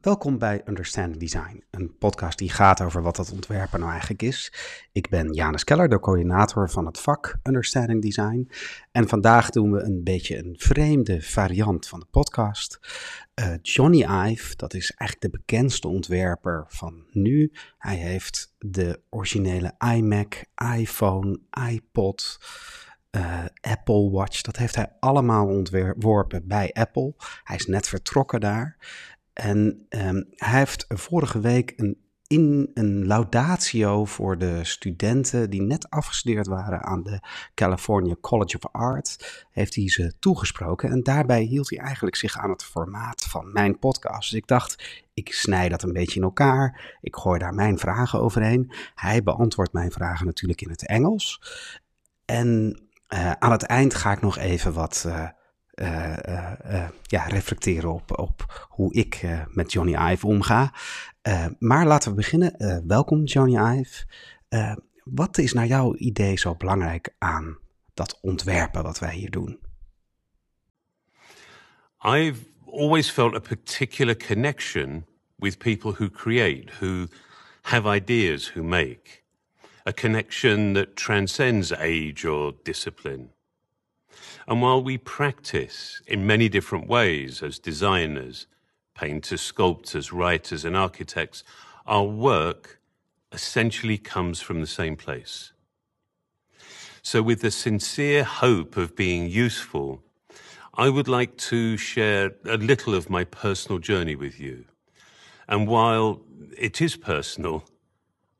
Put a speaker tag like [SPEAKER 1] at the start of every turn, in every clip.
[SPEAKER 1] Welkom bij Understanding Design, een podcast die gaat over wat dat ontwerpen nou eigenlijk is. Ik ben Janus Keller, de coördinator van het vak Understanding Design. En vandaag doen we een beetje een vreemde variant van de podcast. Uh, Johnny Ive, dat is eigenlijk de bekendste ontwerper van nu. Hij heeft de originele iMac, iPhone, iPod, uh, Apple Watch, dat heeft hij allemaal ontworpen bij Apple. Hij is net vertrokken daar. En um, hij heeft vorige week een, in een laudatio voor de studenten die net afgestudeerd waren aan de California College of Art, heeft hij ze toegesproken. En daarbij hield hij eigenlijk zich aan het formaat van mijn podcast. Dus ik dacht, ik snij dat een beetje in elkaar. Ik gooi daar mijn vragen overheen. Hij beantwoordt mijn vragen natuurlijk in het Engels. En uh, aan het eind ga ik nog even wat uh, uh, ja, reflecteren op, op hoe ik met Johnny Ive omga. maar laten we beginnen. welkom Johnny Ive. wat is naar jouw idee zo belangrijk aan dat ontwerpen wat wij hier doen?
[SPEAKER 2] I've always felt a particular connection with people who create, who have ideas, who make. A connection that transcends age or discipline. And while we practice in many different ways as designers, painters, sculptors, writers, and architects, our work essentially comes from the same place. So, with the sincere hope of being useful, I would like to share a little of my personal journey with you. And while it is personal,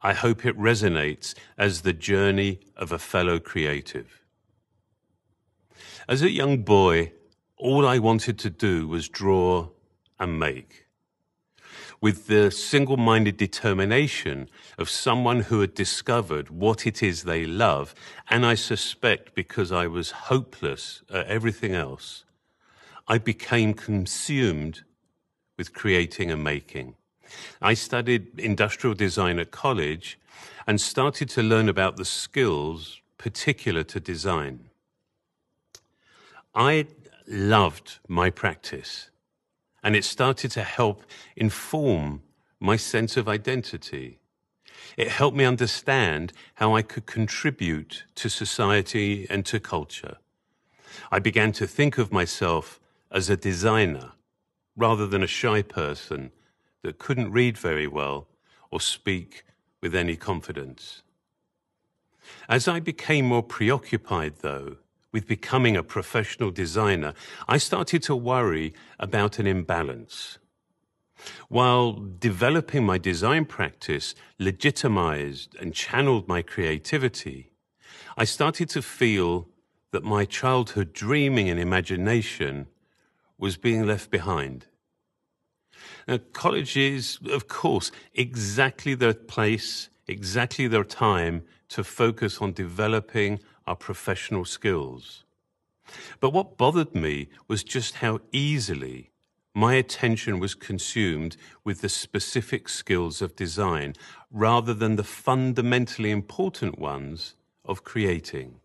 [SPEAKER 2] I hope it resonates as the journey of a fellow creative. As a young boy, all I wanted to do was draw and make. With the single minded determination of someone who had discovered what it is they love, and I suspect because I was hopeless at everything else, I became consumed with creating and making. I studied industrial design at college and started to learn about the skills particular to design. I loved my practice, and it started to help inform my sense of identity. It helped me understand how I could contribute to society and to culture. I began to think of myself as a designer rather than a shy person that couldn't read very well or speak with any confidence. As I became more preoccupied, though, with becoming a professional designer, I started to worry about an imbalance. While developing my design practice legitimized and channeled my creativity, I started to feel that my childhood dreaming and imagination was being left behind. Now, college is, of course, exactly the place, exactly the time to focus on developing our professional skills. But what bothered me was just how easily my attention was consumed with the specific skills of design rather than the fundamentally important ones of creating.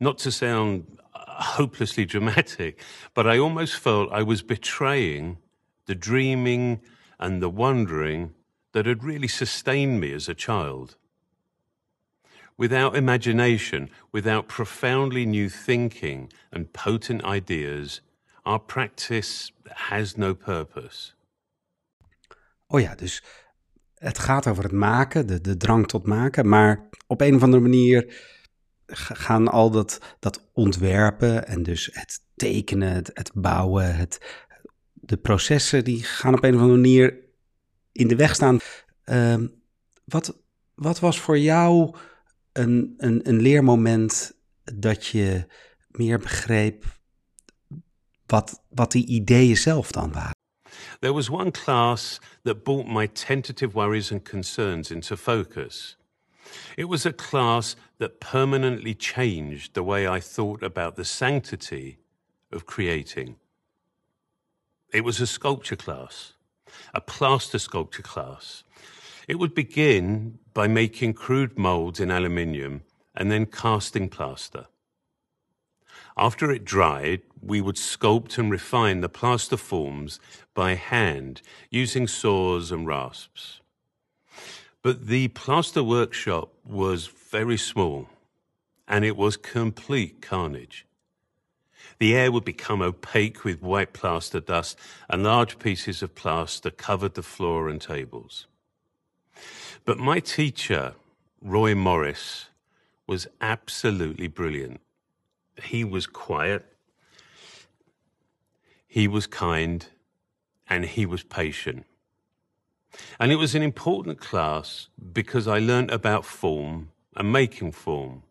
[SPEAKER 2] Not to sound uh, hopelessly dramatic, but I almost felt I was betraying the dreaming and the wondering that had really sustained me as a child. Without imagination, without profoundly new thinking and potent ideas, our practice has no purpose.
[SPEAKER 1] Oh ja, dus het gaat over het maken, de, de drang tot maken, maar op een of andere manier gaan al dat, dat ontwerpen en dus het tekenen, het, het bouwen, het, de processen, die gaan op een of andere manier in de weg staan. Uh, wat, wat was voor jou een, een, een leermoment dat je meer begreep wat, wat die ideeën zelf dan waren?
[SPEAKER 2] There was one class that brought my tentative worries and concerns into focus. It was a class that permanently changed the way I thought about the sanctity of creating. It was a sculpture class, a plaster sculpture class. It would begin by making crude molds in aluminium and then casting plaster. After it dried, we would sculpt and refine the plaster forms by hand using saws and rasps. But the plaster workshop was very small and it was complete carnage. The air would become opaque with white plaster dust, and large pieces of plaster covered the floor and tables. But my teacher, Roy Morris, was absolutely brilliant. He was quiet, he was kind, and he was patient. And it was an important class because I learnt about form and making form.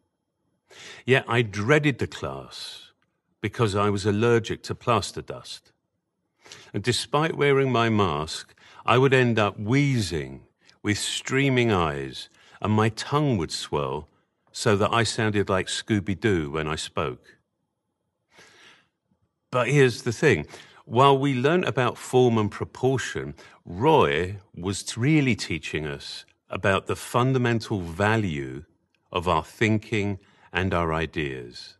[SPEAKER 2] Yet I dreaded the class because I was allergic to plaster dust. And despite wearing my mask, I would end up wheezing with streaming eyes, and my tongue would swell so that I sounded like Scooby Doo when I spoke. But here's the thing while we learnt about form and proportion, Roy was really teaching us about the fundamental value of our thinking and our ideas.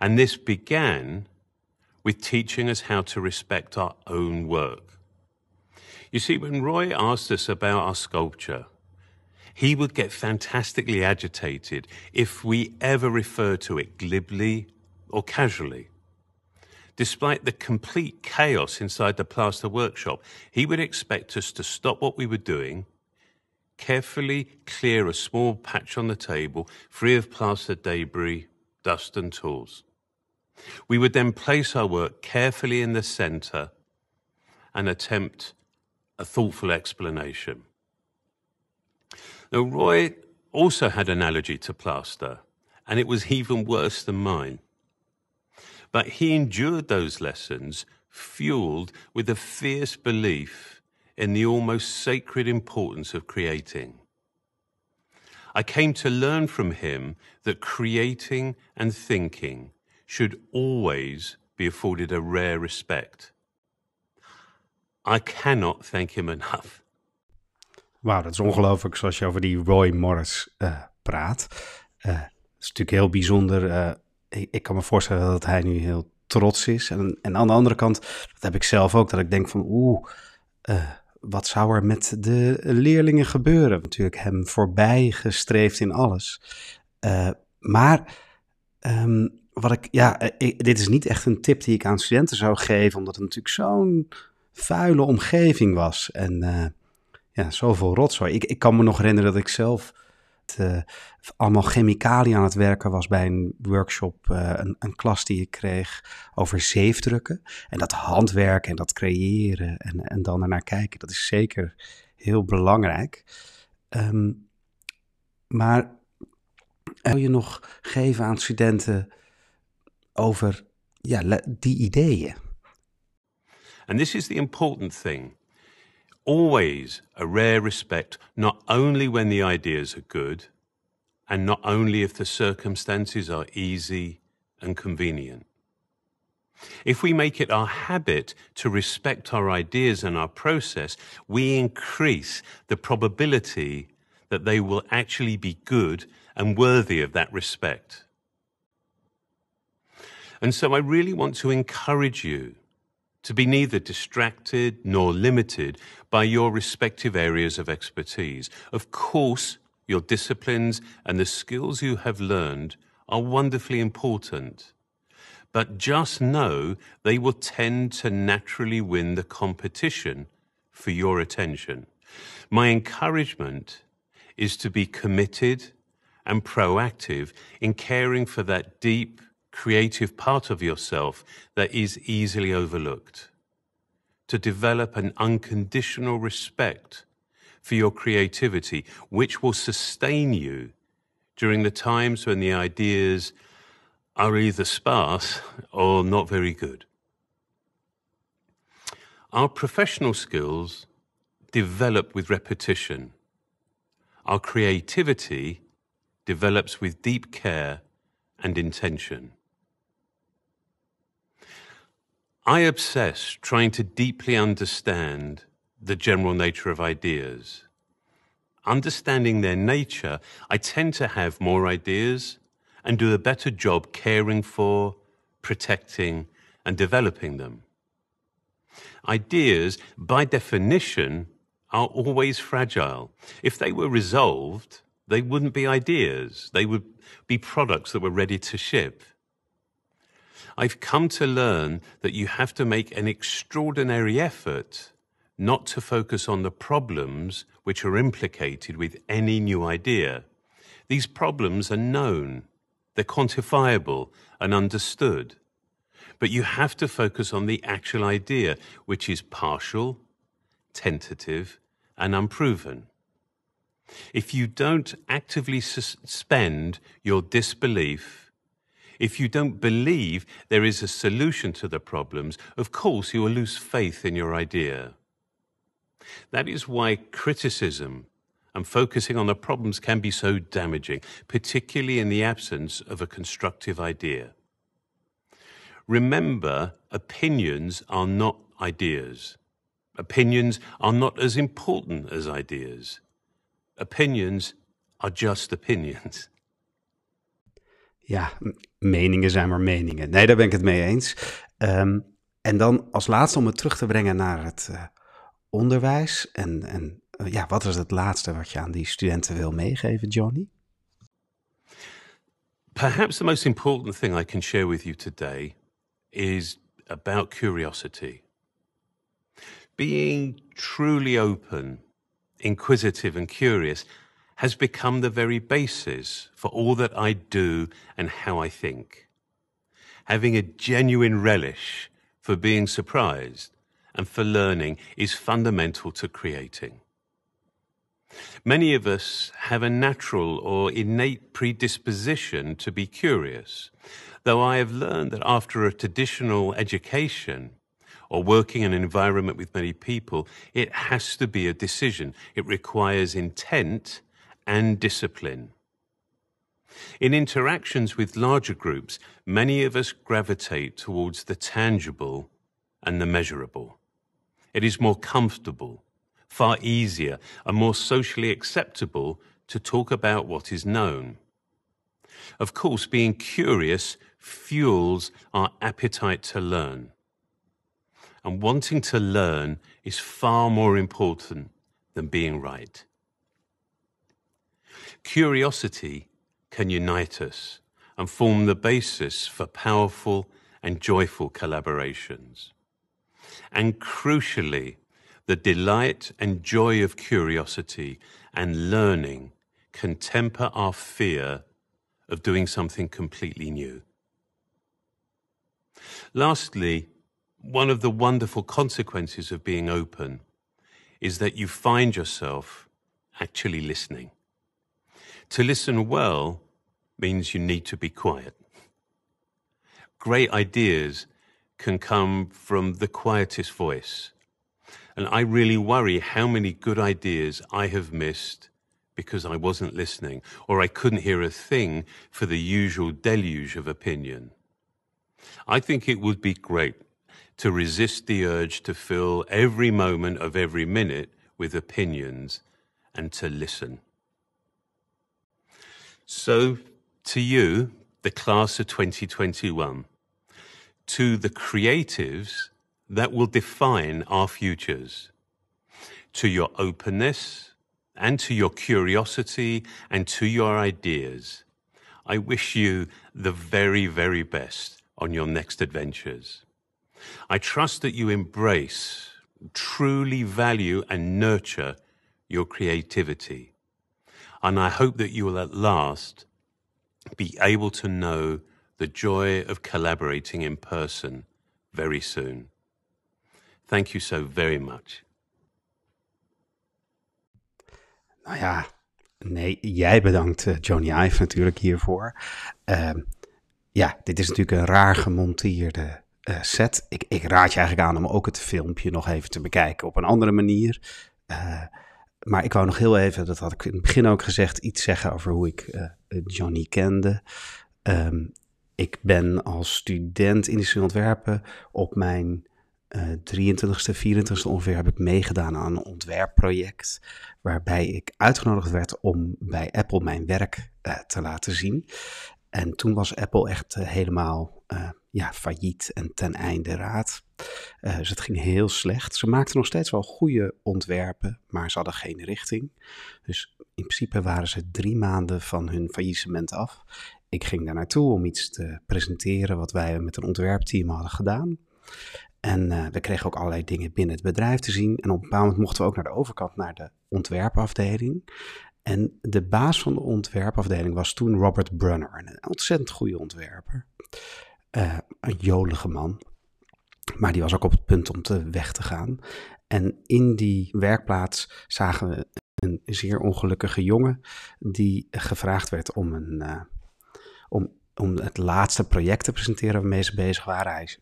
[SPEAKER 2] And this began with teaching us how to respect our own work. You see, when Roy asked us about our sculpture, he would get fantastically agitated if we ever referred to it glibly or casually. Despite the complete chaos inside the plaster workshop, he would expect us to stop what we were doing, carefully clear a small patch on the table free of plaster debris, dust, and tools. We would then place our work carefully in the center and attempt a thoughtful explanation. Now, Roy also had an allergy to plaster, and it was even worse than mine. But he endured those lessons fueled with a fierce belief in the almost sacred importance of creating. I came to learn from him that creating and thinking should always be afforded a rare respect. I cannot thank him enough.
[SPEAKER 1] Wauw, dat is ongelooflijk zoals je over die Roy Morris uh, praat. Uh, dat is natuurlijk heel bijzonder. Uh, ik, kan me voorstellen dat hij nu heel trots is. En, en aan de andere kant, dat heb ik zelf ook, dat ik denk van oeh, wat zou er met de leerlingen gebeuren? Natuurlijk hem voorbij gestreefd in alles. maar um, wat ik, ja, dit is niet echt een tip die ik aan studenten zou geven, omdat het natuurlijk zo'n vuile omgeving was. En ja, zoveel rotzooi. Ik, ik kan me nog herinneren dat ik zelf uh, allemaal chemicaliën aan het werken was bij een workshop, uh, een, een, klas die ik kreeg over zeefdrukken. En dat handwerken en dat creëren en, en dan ernaar kijken, dat is zeker heel belangrijk. Um, maar wil je nog geven aan studenten over ja, die ideeën?
[SPEAKER 2] And this is the important thing. always a rare respect, not only when the ideas are good, and not only if the circumstances are easy and convenient. If we make it our habit to respect our ideas and our process, we increase the probability that they will actually be good and worthy of that respect. And so I really want to encourage you to be neither distracted nor limited by your respective areas of expertise. Of course, your disciplines and the skills you have learned are wonderfully important. But just know they will tend to naturally win the competition for your attention. My encouragement is to be committed and proactive in caring for that deep creative part of yourself that is easily overlooked. To develop an unconditional respect for your creativity, which will sustain you during the times when the ideas are either sparse or not very good. Our professional skills develop with repetition. Our creativity develops with deep care and intention. I obsess trying to deeply understand the general nature of ideas. Understanding their nature, I tend to have more ideas and do a better job caring for, protecting, and developing them. Ideas, by definition, are always fragile. If they were resolved, they wouldn't be ideas. They would be products that were ready to ship. I've come to learn that you have to make an extraordinary effort not to focus on the problems which are implicated with any new idea. These problems are known, they're quantifiable and understood. But you have to focus on the actual idea, which is partial, tentative, and unproven. If you don't actively suspend your disbelief, if you don't believe there is a solution to the problems, of course you will lose faith in your idea. That is why criticism and focusing on the problems can be so damaging, particularly in the absence of a constructive idea. Remember, opinions are not ideas. Opinions are not as important as ideas. Opinions are just opinions.
[SPEAKER 1] Ja, meningen zijn maar meningen. Nee, daar ben ik het mee eens. Um, en dan als laatste om het terug te brengen naar het uh, onderwijs. En, en uh, ja, wat is het laatste wat je aan die studenten wil meegeven, Johnny?
[SPEAKER 2] Perhaps the most important thing I can share with you today is about curiosity. Being truly open, inquisitive, and curious has become the very basis for all that I do and how I think. Having a genuine relish for being surprised and for learning is fundamental to creating. Many of us have a natural or innate predisposition to be curious, though I have learned that after a traditional education or working in an environment with many people, it has to be a decision. It requires intent and discipline. In interactions with larger groups, many of us gravitate towards the tangible and the measurable. It is more comfortable, far easier, and more socially acceptable to talk about what is known. Of course, being curious fuels our appetite to learn. And wanting to learn is far more important than being right. Curiosity can unite us and form the basis for powerful and joyful collaborations. And crucially, the delight and joy of curiosity and learning can temper our fear of doing something completely new. Lastly, one of the wonderful consequences of being open is that you find yourself actually listening. To listen well means you need to be quiet. Great ideas can come from the quietest voice. And I really worry how many good ideas I have missed because I wasn't listening or I couldn't hear a thing for the usual deluge of opinion. I think it would be great to resist the urge to fill every moment of every minute with opinions and to listen. So, to you, the class of 2021, to the creatives that will define our futures, to your openness and to your curiosity and to your ideas, I wish you the very, very best on your next adventures. I trust that you embrace, truly value, and nurture your creativity. And I hope that you will at last be able to know the joy of collaborating in person very soon. Thank you so very much.
[SPEAKER 1] Nou ja, nee, jij bedankt eh, Johnny Ive natuurlijk hiervoor. Uh, ja, dit is natuurlijk een raar gemonteerde uh, set. Ik, ik, raad je eigenlijk aan om ook het filmpje nog even te bekijken op een andere manier. Uh, maar ik wou nog heel even, dat had ik in het begin ook gezegd, iets zeggen over hoe ik uh, Johnny kende. Um, ik ben als student industrieel ontwerpen op mijn 23ste, 24ste ongeveer heb ik meegedaan aan een ontwerpproject. Waarbij ik uitgenodigd werd om bij Apple mijn werk te laten zien. En toen was Apple echt helemaal ja, failliet en ten einde raad. dus het ging heel slecht. Ze maakten nog steeds wel goede ontwerpen, maar ze hadden geen richting. Dus in principe waren ze drie maanden van hun faillissement af. Ik ging daar naartoe om iets te presenteren wat wij met een ontwerpteam hadden gedaan. En we kregen ook allerlei dingen binnen het bedrijf te zien. En op een bepaald moment mochten we ook naar de overkant, naar de ontwerpafdeling. En de baas van de ontwerpafdeling was toen Robert Brunner, een ontzettend goede ontwerper. Uh, een jolige man. Maar die was ook op het punt om te weg te gaan. En in die werkplaats zagen we een zeer ongelukkige jongen die gevraagd werd om, een, uh, om, om het laatste project te presenteren waarmee ze bezig waren. Hij,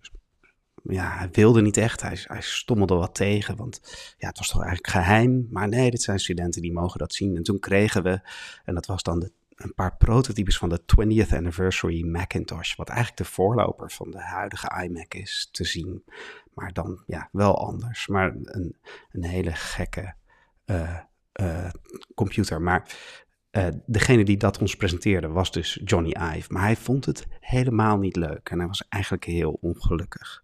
[SPEAKER 1] ja, hij wilde niet echt, hij, hij stommelde wat tegen, want ja, het was toch eigenlijk geheim. Maar nee, dit zijn studenten die mogen dat zien. En toen kregen we, en dat was dan een paar prototypes van de 20th Anniversary Macintosh, wat eigenlijk de voorloper van de huidige iMac is, te zien. Maar dan ja, wel anders. Maar een, een hele gekke uh, uh, computer. Maar uh, degene die dat ons presenteerde was dus Johnny Ive. Maar hij vond het helemaal niet leuk en hij was eigenlijk heel ongelukkig.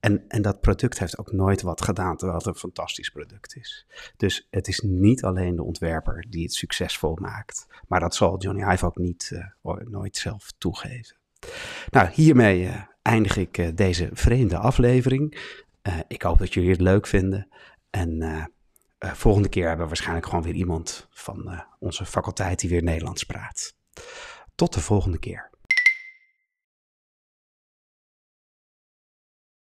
[SPEAKER 1] En, en dat product heeft ook nooit wat gedaan, terwijl het een fantastisch product is. Dus het is niet alleen de ontwerper die het succesvol maakt. Maar dat zal Johnny Ive ook niet, uh, nooit zelf toegeven. Nou, hiermee uh, eindig ik deze vreemde aflevering. ik hoop dat jullie het leuk vinden. En volgende keer hebben we waarschijnlijk gewoon weer iemand van onze faculteit die weer Nederlands praat. Tot de volgende keer.